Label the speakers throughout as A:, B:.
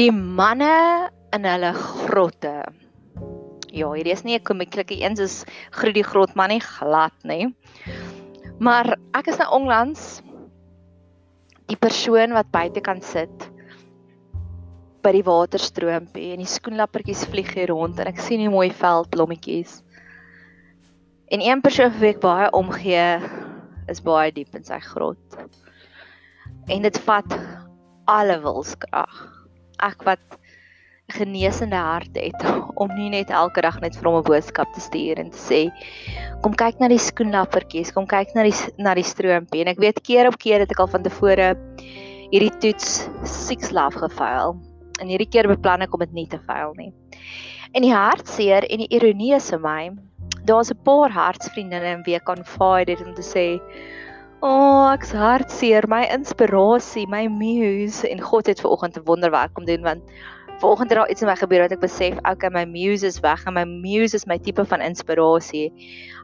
A: Die manne in hulle grotte. Ja, hierdie is nie 'n komieklike een soos Groet die Grotman nie, glad nie. Maar ek is nou onlangs die persoon wat buite kan sit by die waterstroompie en die skoenlappertjies vlieg hier rond en ek sien die mooi veldblommetjies. En een persoon vir wie ek baie omgee is baie diep in sy grot. En dit vat alle wilskrag. Ek wat genesende hart het om nie net elke dag net vir hom 'n boodskap te stuur en te sê kom kyk na die skoenlappertjies, kom kyk na die na die stroompie. En ek weet keer op keer het ek al van tevore hierdie toets six love gefaal en hierdie keer beplan ek om dit nie te faal nie. En die hartseer en die ironie is vir my, daar's 'n paar hartsvriendinne in wie ek confide het om te sê, "O, oh, ek's hartseer, my inspirasie, my muse." En God het ver oggend 'n wonderwerk kom doen want vanoggend het daar iets in my gebeur wat ek besef, okay, my muse is weg en my muse is my tipe van inspirasie.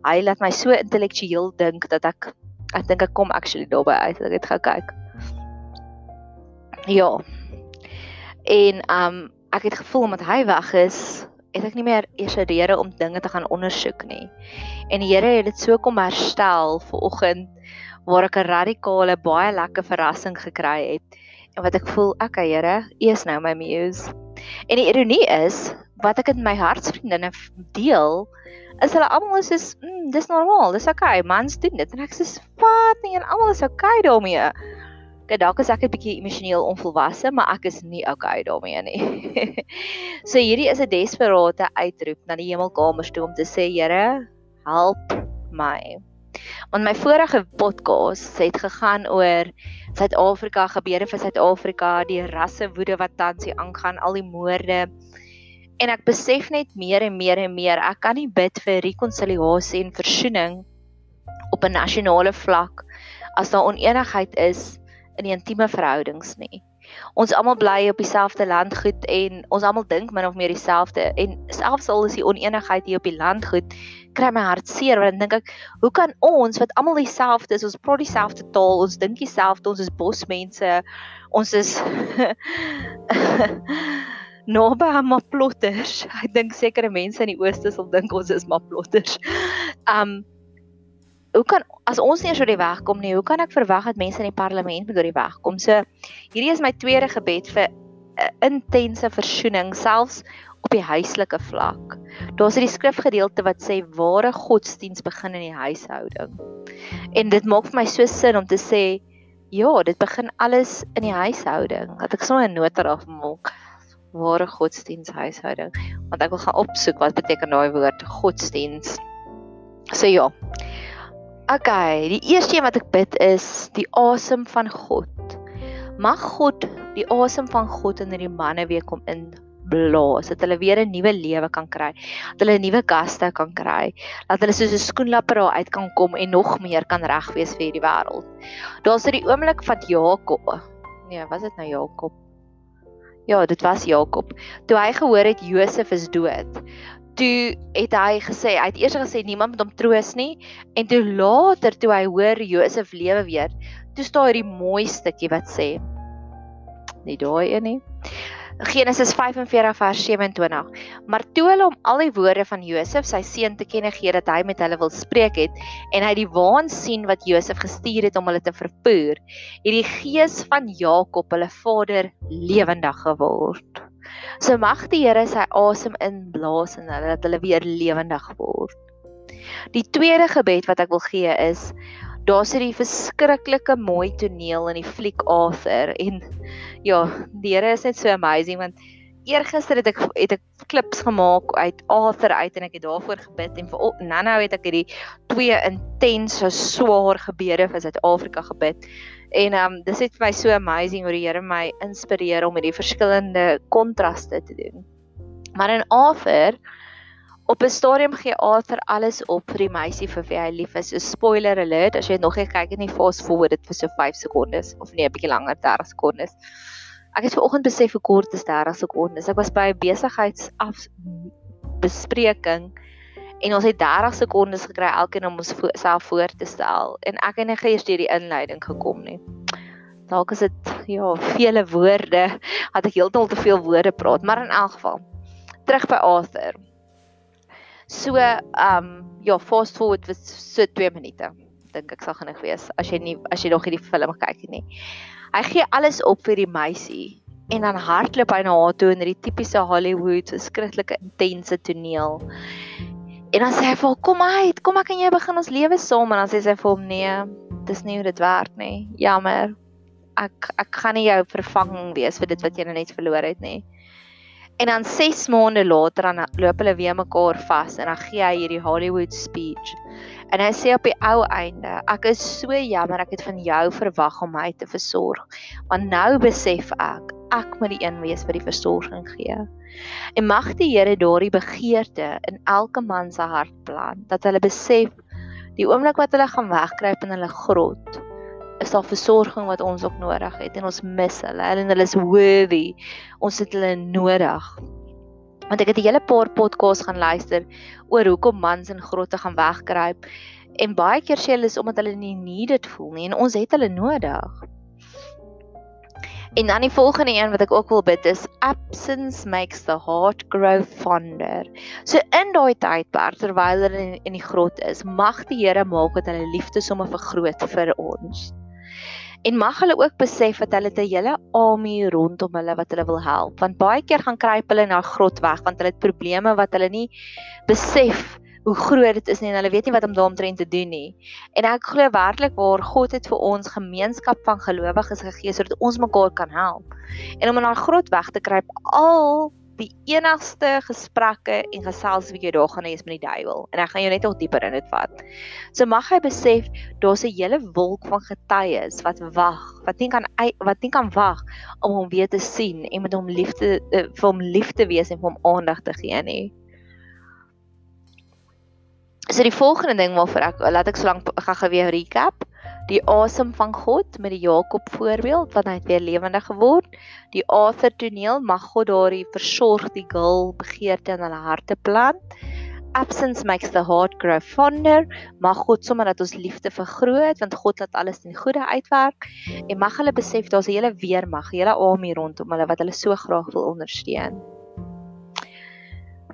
A: Hy laat my so intellektueel dink dat ek ek dink ek kom actually daarby uit. Ek het gekyk. Ja, En um ek het gevoel omdat hy weg is, het ek nie meer eers rede om dinge te gaan ondersoek nie. En die Here het dit so kom herstel vir oggend waar ek 'n radikale baie lekker verrassing gekry het en wat ek voel, okay Here, U is nou my muse. En die ironie is wat ek in my hartsvriendinne deel is hulle almal is soos, mm, dis normaal, dis okay, mans doen dit en ek sê, "Wat? Nee, en almal is okay daarmee." Kyk, dalk is ek 'n bietjie emosioneel onvolwasse, maar ek is nie okay daarmee nie. so hierdie is 'n desperate uitroep na die hemelkamers toe om te sê, Here, help my. Want my vorige podcast het gegaan oor Suid-Afrika, gebeure vir Suid-Afrika, die rasse woede wat tans hier aangaan, al die moorde. En ek besef net meer en meer en meer, ek kan nie bid vir rekonsiliasie en versoening op 'n nasionale vlak as daar oneenigheid is in die intieme verhoudings nie. Ons almal bly op dieselfde landgoed en ons almal dink min of meer dieselfde en selfs al is die oneenigheid hier op die landgoed kry my hart seer want dan dink ek hoe kan ons wat almal dieselfde is ons praat dieselfde taal ons dink dieselfde ons is bosmense ons is Noba maplotters. Ek dink sekere mense in die ooste sal dink ons is maplotters. Um hoe kan as ons nie eers oor die weg kom nie, hoe kan ek verwag dat mense in die parlement moet oor die weg kom? So hierdie is my tweede gebed vir 'n uh, intense versoening selfs op die huislike vlak. Daar's 'n skrifgedeelte wat sê ware godsdiens begin in die huishouding. En dit maak vir my so sin om te sê ja, dit begin alles in die huishouding. Dat ek sommer 'n nota daar maak ware godsdiens huishouding want ek wil gaan opsoek wat beteken daai woord godsdiens. So ja. Okay, die eerste een wat ek bid is die asem van God. Mag God die asem van God in hierdie manne weer kom in blaas, dat hulle weer 'n nuwe lewe kan kry, dat hulle 'n nuwe gaste kan kry, dat hulle soos 'n skoenlapper daar uit kan kom en nog meer kan reg wees vir hierdie wêreld. Daar's dit die oomblik van Jakob. Nee, was dit nou Jakob? Ja, dit was Jakob. Toe hy gehoor het Josef is dood, toe het hy gesê, hy het eers gesê niemand moet hom troos nie en toe later toe hy hoor Josef lewe weer, toe staan hierdie mooi stukkie wat sê nie daai een nie. Genesis 45 vers 27. Maar toe hulle om al die woorde van Josef sy seun te kenne gee dat hy met hulle wil spreek het en hy die waan sien wat Josef gestuur het om hulle te vervoer, het die gees van Jakob hulle vader lewendig geword. So mag die Here sy asem inblaas in hulle dat hulle weer lewendig word. Die tweede gebed wat ek wil gee is daar's hierdie verskriklike mooi toneel in die fliek Arthur en ja, die Here is net so amazing want eergister het ek het ek klips gemaak uit Arthur uit en ek het daarvoor gebid en vir nou-nou het ek hierdie twee intense swaar gebede vir Suid-Afrika gebid. En ehm um, dis net vir my so amazing hoe die Here my inspireer om hierdie verskillende kontraste te doen. Maar in Arthur op 'n stadium gee Arthur alles op vir die meisie vir wie hy lief is. So spoiler alert, as jy nog nie kyk het nie, fast forward dit vir so 5 sekondes of nee, 'n bietjie langer, 30 sekondes. Ek het vanoggend besef hoe kort is 30 sekondes. Ek was by 'n besigheidsaf bespreking en ons het 30 sekondes gekry elkeen om ons vo self voor te stel en ek het net eers deur die inleiding gekom nie. Dalk is dit ja, vele woorde. Het ek heeltemal te veel woorde praat, maar in elk geval terug by Arthur. So, ehm um, ja, fast forward was so 2 minute. Dink ek sal genoeg wees as jy nie as jy nog hierdie film kyk nie. Hy gee alles op vir die meisie en dan hardloop hy na haar toe in hierdie tipiese Hollywood skrikkelike intense toneel. En dan sê hy vir hom: "Kom uit, kom ek en jy begin ons lewe saam." En dan sê sy vir hom: "Nee, dis nie hoe dit werk nie. Jammer. Ek ek gaan nie jou vervanging wees vir dit wat jy nou net verloor het nie." En dan 6 maande later dan loop hulle weer mekaar vas en dan gee hy hierdie Hollywood speech. En hy sê op die ou einde: "Ek is so jammer ek het van jou verwag om my te versorg, maar nou besef ek ek moet die een wees wat die versorging gee. En mag die Here daardie begeerte in elke man se hart plant dat hulle besef die oomblik wat hulle gaan wegkruip in hulle grot is daar versorging wat ons ook nodig het en ons mis hulle en hulle is worthy. Ons het hulle nodig. Want ek het 'n hele paar podcasts gaan luister oor hoekom mans in grotte gaan wegkruip en baie keer sê hulle is omdat hulle nie needed voel nie en ons het hulle nodig. En dan die volgende een wat ek ook wil bid is absence makes the heart grow fonder. So in daai tydperk terwyl hulle in, in die grot is, mag die Here maak dat hulle liefde somme vergroot vir ons. En mag hulle ook besef dat hulle 'n hele army rondom hulle wat hulle wil help, want baie keer gaan kruip hulle na grot weg want hulle het probleme wat hulle nie besef hoe groot dit is nie en hulle weet nie wat om daaromtrent te doen nie. En ek glo werklik waar God het vir ons gemeenskap van gelowiges gegee sodat ons mekaar kan help. En om in daai grot weg te kruip al die enigste gesprekke en gesels wat jy daar gaan hê is met die duiwel en ek gaan jou net nog dieper in dit vat. So mag jy besef daar's 'n hele wolk van getuies wat wag, wat nie kan wat nie kan wag om hom weer te sien en met hom liefde eh, vir hom lief te wees en vir hom aandag te gee nie. So die volgende ding waarvoor ek laat ek solank gou weer recap. Die asem van God met die Jakob voorbeeld wat hy weer lewendig geword. Die Arthur toneel mag God daardie versorg die girl begeerte in hulle harte plant. Absence makes the heart grow fonder. Mag God sommer dat ons liefde vergroot want God laat alles in goeie uitwerk en mag hulle besef daar's 'n hele weermag, 'n hele army rondom hulle wat hulle so graag wil ondersteun.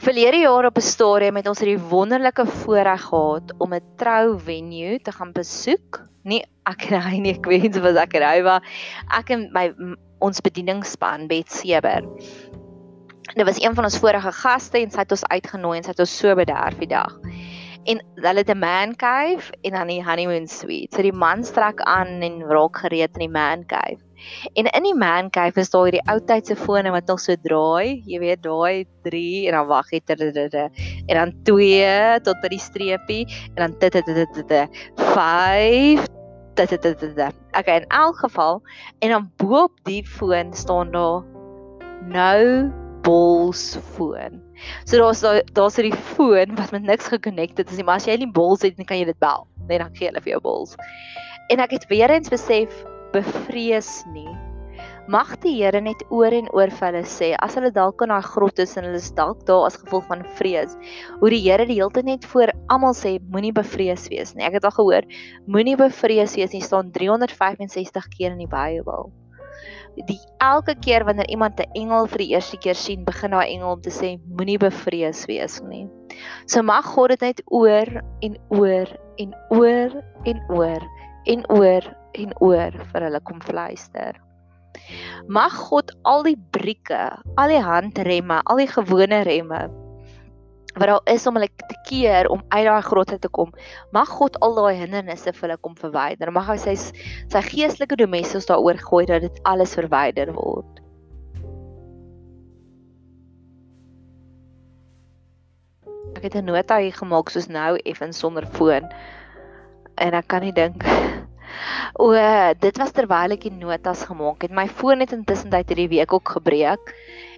A: Verlede jaar op 'n stadium het ons hierdie wonderlike voorreg gehad om 'n trou venue te gaan besoek. Nie ek en hy nie, ek weet of ek en hy was. Ek en my ons bedieningspan Bet Seber. Dit was een van ons vorige gaste en sy het ons uitgenooi en sy het ons so bederf die dag. En hulle het 'n man cave en dan die honeymoon suite. So die man strek aan en raak gereed in die man cave. En in die man cave is daar hierdie ou tydse fone wat nog so draai, jy weet, daai 3 en dan wag jy en dan 2 tot by die streepie en dan dit dit dit dit 5 dit dit dit dit. Okay, in elk geval en dan bo op die foon staan daar nou balls foon. So daar's daar's hierdie foon wat met niks gekonnekteer is nie, maar as jy nie balls het nie, kan jy dit bel. Net dan gee hulle vir jou balls. En ek het weer eens besef bevrees nie. Mag die Here net oor en oor vir hulle sê as hulle dalk in daai grot is en hulle is dalk daar as gevolg van vrees, hoe die Here die hele tyd net voor almal sê moenie bevrees wees nie. Ek het al gehoor moenie bevrees wees nie staan 365 keer in die Bybel. Die elke keer wanneer iemand 'n engel vir die eerste keer sien, begin daai engel om te sê moenie bevrees wees nie. So mag God dit net oor en oor en oor en oor en oor en oor vir hulle kom fluister. Mag God al die brieke, al die handremme, al die gewone remme wat daar is om hulle te keer om uit daai grotte te kom, mag God al daai hindernisse vir hulle kom verwyder. Mag hy sy sy geestelike domestos daaroor gooi dat dit alles verwyder word. Ek het 'n nota hier gemaak soos nou effens sonder foon. En ek kan nie dink O, dit was terwyl ek die notas gemaak het. My foon het intussen tyd hierdie week ook gebreek.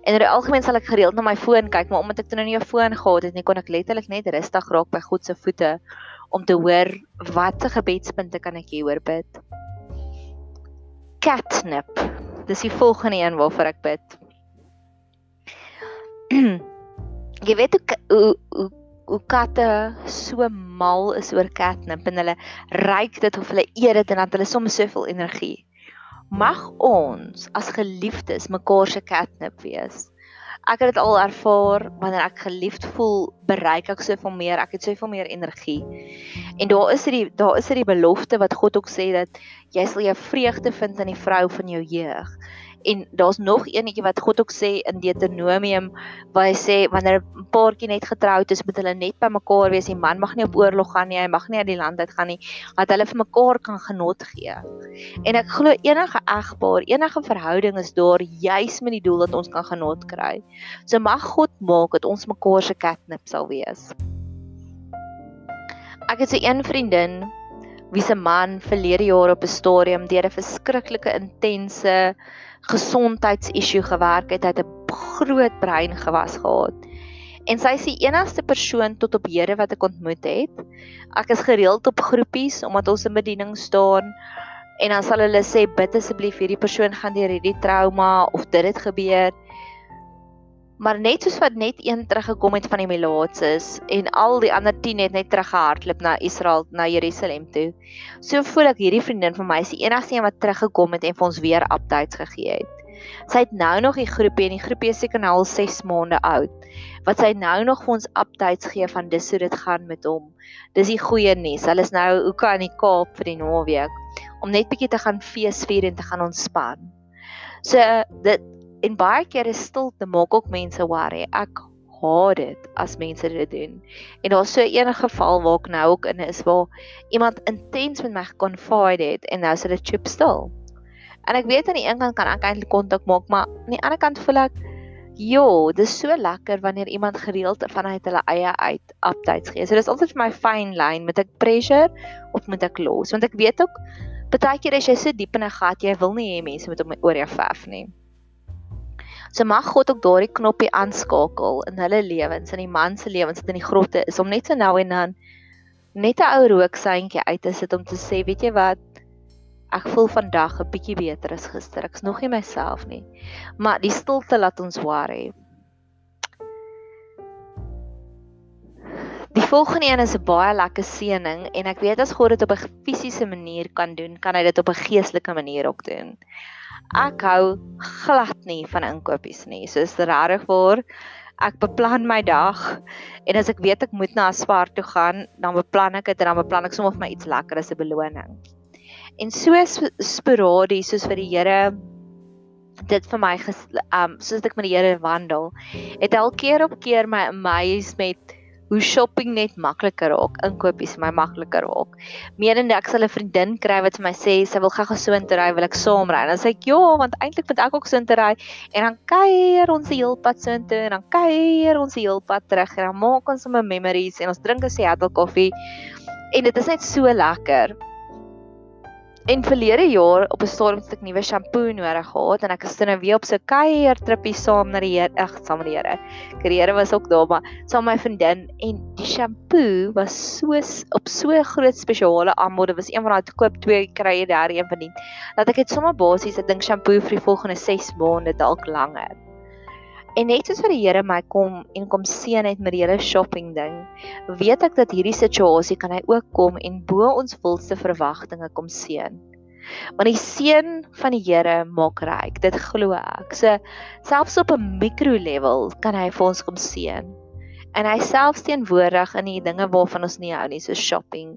A: En in die algemeen sal ek gereeld na my foon kyk, maar omdat ek toe nou nie 'n foon gehad het nie, kon ek letterlik net rustig raak by God se voete om te hoor watter gebedspunte kan ek hier hoor bid. Catnip. Dis die volgende een waarvoor ek bid. Jy weet hoe hoe hoe katte so mal is oor catnip en hulle ryk dit of hulle eet dit en dan hulle soms soveel energie. Mag ons as geliefdes mekaar se catnip wees. Ek het dit al ervaar wanneer ek geliefd voel, bereik ek soveel meer, ek het soveel meer energie. En daar is hierdie daar is hierdie belofte wat God ook sê dat jy sal jou vreugde vind in die vrou van jou jeug. En daar's nog eenetjie wat God ook sê in Deuteronomium waar hy sê wanneer 'n paartjie net getroud is, moet hulle net by mekaar wees. Die man mag nie op oorlog gaan nie, hy mag nie uit die land uit gaan nie, dat hulle vir mekaar kan genot gee. En ek glo enige egpaar, enige verhouding is daar juis met die doel dat ons kan genot kry. So mag God maak dat ons mekaar se catnip sal wees. Ek het 'n so een vriendin wie se man verlede jaar op 'n stadium deur 'n verskriklike intense gesondheidsissue gewerk het, hy het 'n groot brein gewas gehad. En sy is die enigste persoon tot op hede wat ek ontmoet het. Ek is gereeld op groepies omdat ons in bediening staan en dan sal hulle sê bid asseblief hierdie persoon gaan deur hierdie trauma of dit het gebeur. Maar net soos wat net een teruggekom het van die Melaatses en al die ander 10 het net teruggehardloop na Israel, na Jerusalem toe. So voel ek hierdie vriendin van my is die enigste een wat teruggekom het en vir ons weer updates gegee het. Sy het nou nog die groepie en die groepie is seker nou al 6 maande oud. Wat sy nou nog vir ons updates gee van dis hoe dit gaan met hom. Dis die goeie nuus. Hulle is nou ook aan die Kaap vir die naweek om net bietjie te gaan feesvier en te gaan ontspan. So dit en baie keer is stilte maak ook mense worry. Ek haat dit as mense dit doen. En daar's so 'n geval waar ek nou ook in is waar iemand intens met my geconfide het en nou sit dit chip stil. En ek weet aan die een kant kan ek eintlik kontak maak, maar aan die ander kant voel ek Jo, dis so lekker wanneer iemand gereeld vanuit hulle eie uit updates gee. So dis altyd vir my fine line, moet ek pressure of moet ek los? Want ek weet ook baie keer as jy so diep in 'n gat, jy wil nie hê mense moet op oor jou verf nie. So mag God ook daardie knoppie aanskakel in hulle lewens, in die man se lewens wat in die grotte is om net so nou en dan net 'n ou rookseintjie uit te sit om te sê, weet jy wat? Ek voel vandag 'n bietjie beter as gister. Ek's nog nie myself nie. Maar die stilte laat ons worry. Die volgende een is 'n baie lekker seëning en ek weet as God dit op 'n fisiese manier kan doen, kan hy dit op 'n geestelike manier ook doen ek hou glad nie van inkopies nie. So is regtig waar ek beplan my dag en as ek weet ek moet na 'n spar toe gaan, dan beplan ek dit en dan beplan ek sommer my iets lekker as 'n beloning. En so sporadies soos vir die Here dit vir my um soos ek met die Here wandel, het elke keer op keer my amaze met hoe shopping net makliker raak, inkopies my makliker raak. Meerende ek sal 'n vriendin kry wat vir my sê sy wil gou so intoe ry, wil ek saam ry. Dan sê ek ja, want eintlik moet ek ook so intoe ry en dan kuier ons die hele pad so intoe en dan kuier ons die hele pad terug en dan maak ons sommer memories en ons drink 'n Seattle koffie. En dit is net so lekker. En verlede jaar op 'n stadium het ek nuwe shampoo nodig gehad en ek is dan nou weer op so 'n kuier tripie saam na die Here, ag saam met die Here. Die Here was ook daar, maar saam met my vriendin en die shampoo was so op so groot spesiale aanbod. Dit was een van daai koop twee kry jy daar een van die. Dat ek het sommer basies ek dink shampoo vir die volgende 6 maande dalk langer. En net soos wat die Here my kom en kom seën het met die hele shopping ding, weet ek dat hierdie situasie kan hy ook kom en bo ons wildste verwagtinge kom seën. Want die seën van die Here maak ryk, dit glo ek. So selfs op 'n mikro level kan hy vir ons kom seën. En hy self teenwoordig in die dinge waarvan ons nie hou nie, so shopping.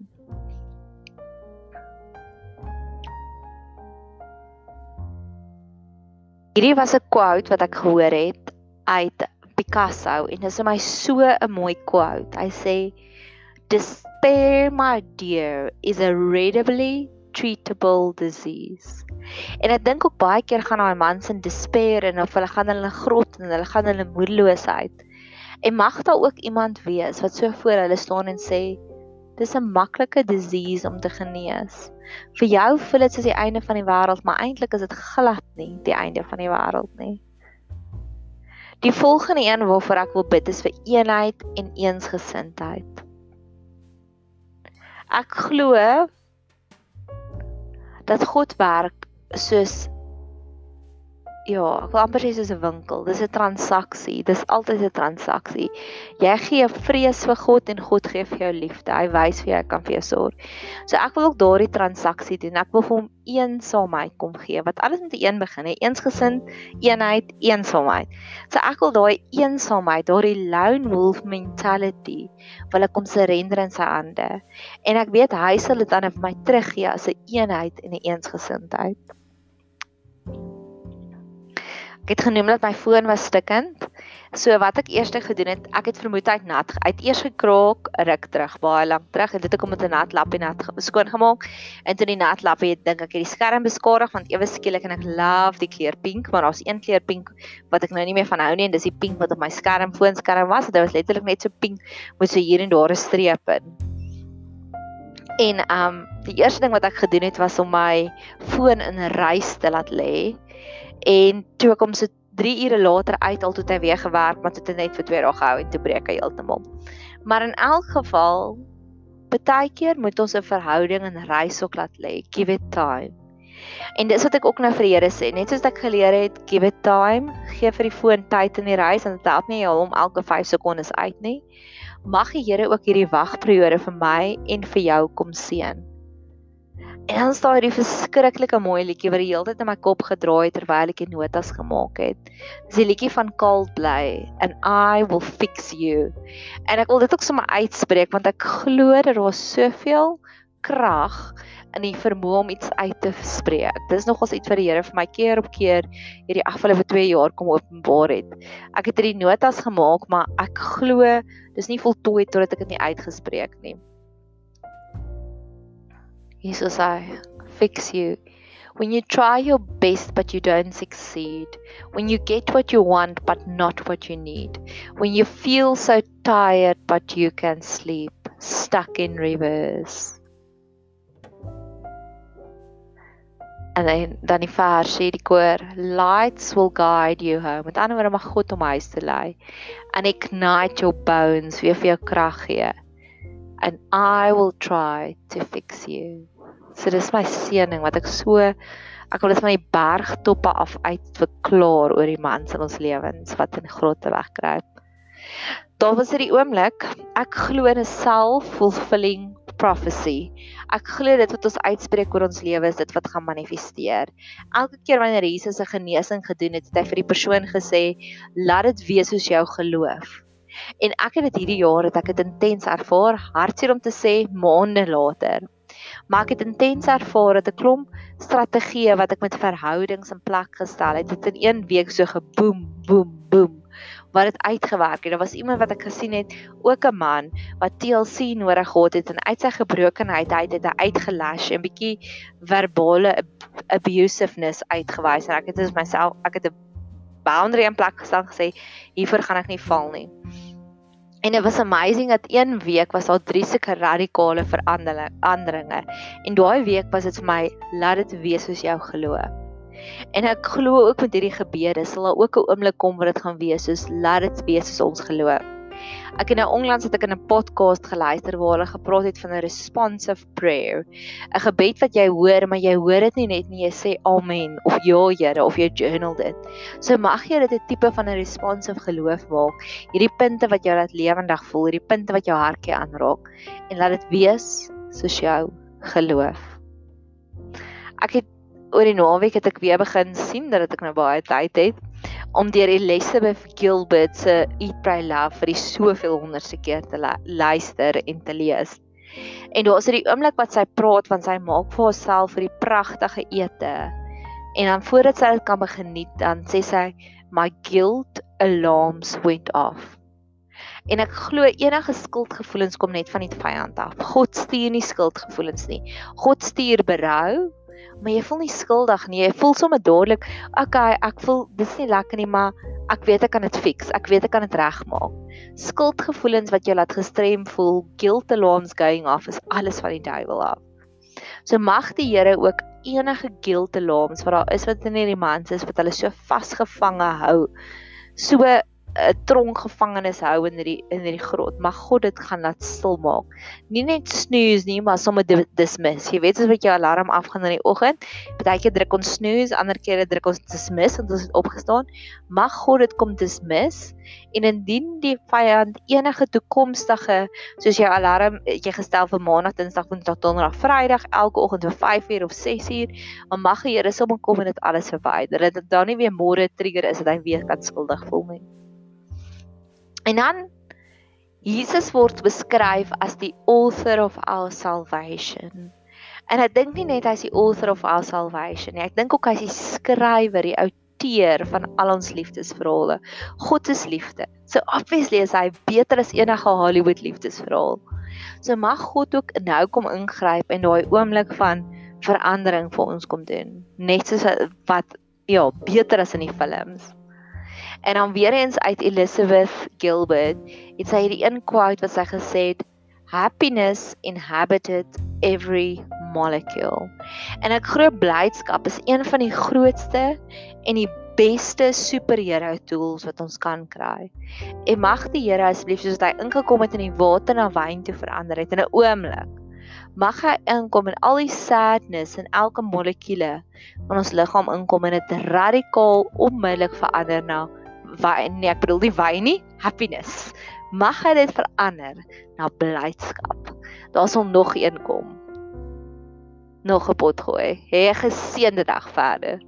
A: Hierdie was 'n quote wat ek gehoor het uit Picasso en dit is my so 'n mooi quote. Hy sê despair my dear is a readily treatable disease. En ek dink ook baie keer gaan daai mans in despair en of hulle gaan hulle grot en hulle gaan hulle moedeloosheid. En mag daar ook iemand wees wat so voor hulle staan en sê dis 'n maklike disease om te genees. Vir jou voel dit soos die einde van die wêreld, maar eintlik is dit glad nie die einde van die wêreld nie. Die volgende een waarvoor ek wil bid is vir eenheid en eensgesindheid. Ek glo dat God werk soos ja, ek wil amper sê soos 'n winkel. Dis 'n transaksie. Dis altyd 'n transaksie. Jy gee vrees vir God en God gee vir jou liefde. Hy wys vir jou hy kan vir jou sorg. So ek wil ook daardie transaksie doen. Ek wil vir hom eensaamheid kom gee. Wat alles met 'n een begin, hè. Eensgesind, eenheid, eensaamheid. So ek wil daai eensaamheid, daardie lone wolf mentality, wil ek kom surrender in sy hande. En ek weet hy sal dit dan vir my teruggee as 'n eenheid en 'n eensgesindheid. Ek het genoem dat my foon was stikkend. So wat ek eers gedoen het, ek het vermoed hy het nat uit eers gekraak, ruk terug, baie lank terug en dit het kom met 'n nat lappie nat skoon gemaak. En toe die nat lappie het dink ek het die skerm beskadig want ewe skielik en ek love die kleur pink, maar daar's een kleur pink wat ek nou nie meer van hou nie en dis die pink wat op my skerm foonskerm was. Dit was letterlik net so pink met so hier en daar 'n streep in. En um die eerste ding wat ek gedoen het was om my foon in 'n reis te laat lê en toe kom so 3 ure later uit al toe hy weer gewerk maar dit het net vir 2 dae gehou en toe breek hy heeltemal. Maar in elk geval baie keer moet ons 'n verhouding in reis ook laat lê. Give it time. En dis wat ek ook nou vir die Here sê, net soos ek geleer het, give it time, gee vir die foon tyd in die reis en dit help nie hom elke 5 sekondes uit nie. Mag die Here ook hierdie wagperiode vir my en vir jou kom seën. En dan staan hierdie verskriklike mooi liedjie wat die hele tyd in my kop gedraai het terwyl ek die notas gemaak het. Dis die liedjie van Coldplay and I will fix you. En ek wil dit ook sommer uitspreek want ek glo dat daar soveel krag in die vermoë om iets uit te spreek. Dis nogals iets wat die Here vir my keer op keer hierdie afgelope 2 jaar kom openbaar het. Ek het hierdie notas gemaak, maar ek glo dis nie voltooi totdat ek dit nie uitgespreek nie. Jesus, I fix you. When you try your best but you don't succeed. When you get what you want but not what you need. When you feel so tired but you can sleep. Stuck in reverse. En dan dan die vers sê die koor, lights will guide you home. Met ander woorde mag God om huis te lei. And ignite your bones, weer vir jou krag gee and I will try to fix you. So dis my seëning wat ek so ek wil dit van die bergtoppe af uit verklaar oor die mans in ons lewens wat in grotte wegkruip. Daar was dit die oomblik ek glo in 'n self-fulfilling prophecy. Ek glo dit wat ons uitspreek oor ons lewe is dit wat gaan manifesteer. Elke keer wanneer Jesus 'n genesing gedoen het, het hy vir die persoon gesê, "Laat dit wees soos jou geloof." En ek het dit hierdie jaar het ek dit intens ervaar, hartseer om te sê maande later. Maar ek het intens ervaar dat 'n klomp strategieë wat ek met verhoudings in plek gestel het, het in een week so geboom, boom, boom wat dit uitgewerk het. Daar was iemand wat ek gesien het, ook 'n man wat TLC nodig gehad het en uit sy gebrokenheid uit het hy uitgelash en bietjie verbale abusiveness uitgewys en ek het dit myself ek het 'n boundary in plek gestel gesê hiervoor gaan ek nie val nie. En dit was amazing dat een week was daar drie sulke radikale veranderinge. En daai week was dit vir my laat dit wees soos jou glo. En ek glo ook met hierdie gebede sal daar ook 'n oomblik kom waar dit gaan wees soos laat dit wees soos ons glo. Ek het nou onlangs het ek in 'n podcast geluister waar hulle gepraat het van 'n responsive prayer. 'n Gebed wat jy hoor, maar jy hoor dit nie net nie, jy sê amen of ja Here of jy journal dit. So mag jy dit 'n tipe van 'n responsive geloof maak. Hierdie punte wat jou laat lewendig voel, hierdie punte wat jou hartjie aanraak en laat dit wees soos jou geloof. Ek het oor die naweek het ek weer begin sien dat ek nou baie tyd het om deur Elizabeth Gilbert se Eat Pray Love vir die soveel honderdste keer te luister en te lees. En daar is dit die oomblik wat sy praat van sy maak vir haarself vir die pragtige ete. En dan voordat sy dit kan begeniet, dan sê sy my guilt alarms went off. En ek glo enige skuldgevoelens kom net van die vyand af. God stuur nie skuldgevoelens nie. God stuur berou, maar jy voel nie skuldig nie. Jy voel sommer dadelik, okay, ek voel dis nie lekker nie, maar ek weet ek kan dit fix. Ek weet ek kan dit regmaak. Skuldgevoelens wat jou laat gestrem voel, guilt alarms going off is alles van die duiwel af. So mag die Here ook enige guilt alarms wat daar is wat in hierdie mans is wat hulle so vasgevange hou. So 'n tronk gevangenes hou in hierdie in hierdie grot. Mag God dit gaan laat stil maak. Nie net snooze nie, maar sommer dismiss. Jy weet as wat jou alarm afgaan in die oggend, partykeer druk ons snooze, ander kere druk ons dismiss want ons het opgestaan. Mag God dit kom dismiss en indien die vyand enige toekomstige soos jou alarm jy gestel vir maandag, dinsdag, woensdag, donderdag, vrydag elke oggend vir 5uur of 6uur, dan mag die Here sommer kom en dit alles verwyder. Dat dit dan nie weer môre trigger is dat hy weer kan skuldig voel nie. En dan Jesus word beskryf as die author of our salvation. En ek dink nie net hy is die author of our salvation nie. Ek dink ook hy is die skrywer, die outeur van al ons liefdesverhale. God is liefde. So obviously is hy beter as enige Hollywood liefdesverhaal. So mag God ook nou kom ingryp en daai oomblik van verandering vir ons kom doen. Net soos wat ja, beter as in die films. En dan weer eens uit Elizabeth Gilbert, het sy hierdie een quote wat sy gesê het, happiness inhabited every molecule. En ek glo blydskap is een van die grootste en die beste superhero tools wat ons kan kry. En mag die Here asseblief soos hy ingekom het in die water na wyn toe verander het in 'n oomblik. Mag hy inkom en al die sadness in elke molekule van ons liggaam inkom en dit radikaal onmiddellik verander na wyn nee ek bedoel nie wyn nie happiness. Mag hy dit verander na blydskap? Daar sal nog een kom. Nog 'n pot gooi. Hê 'n geseënde dag verder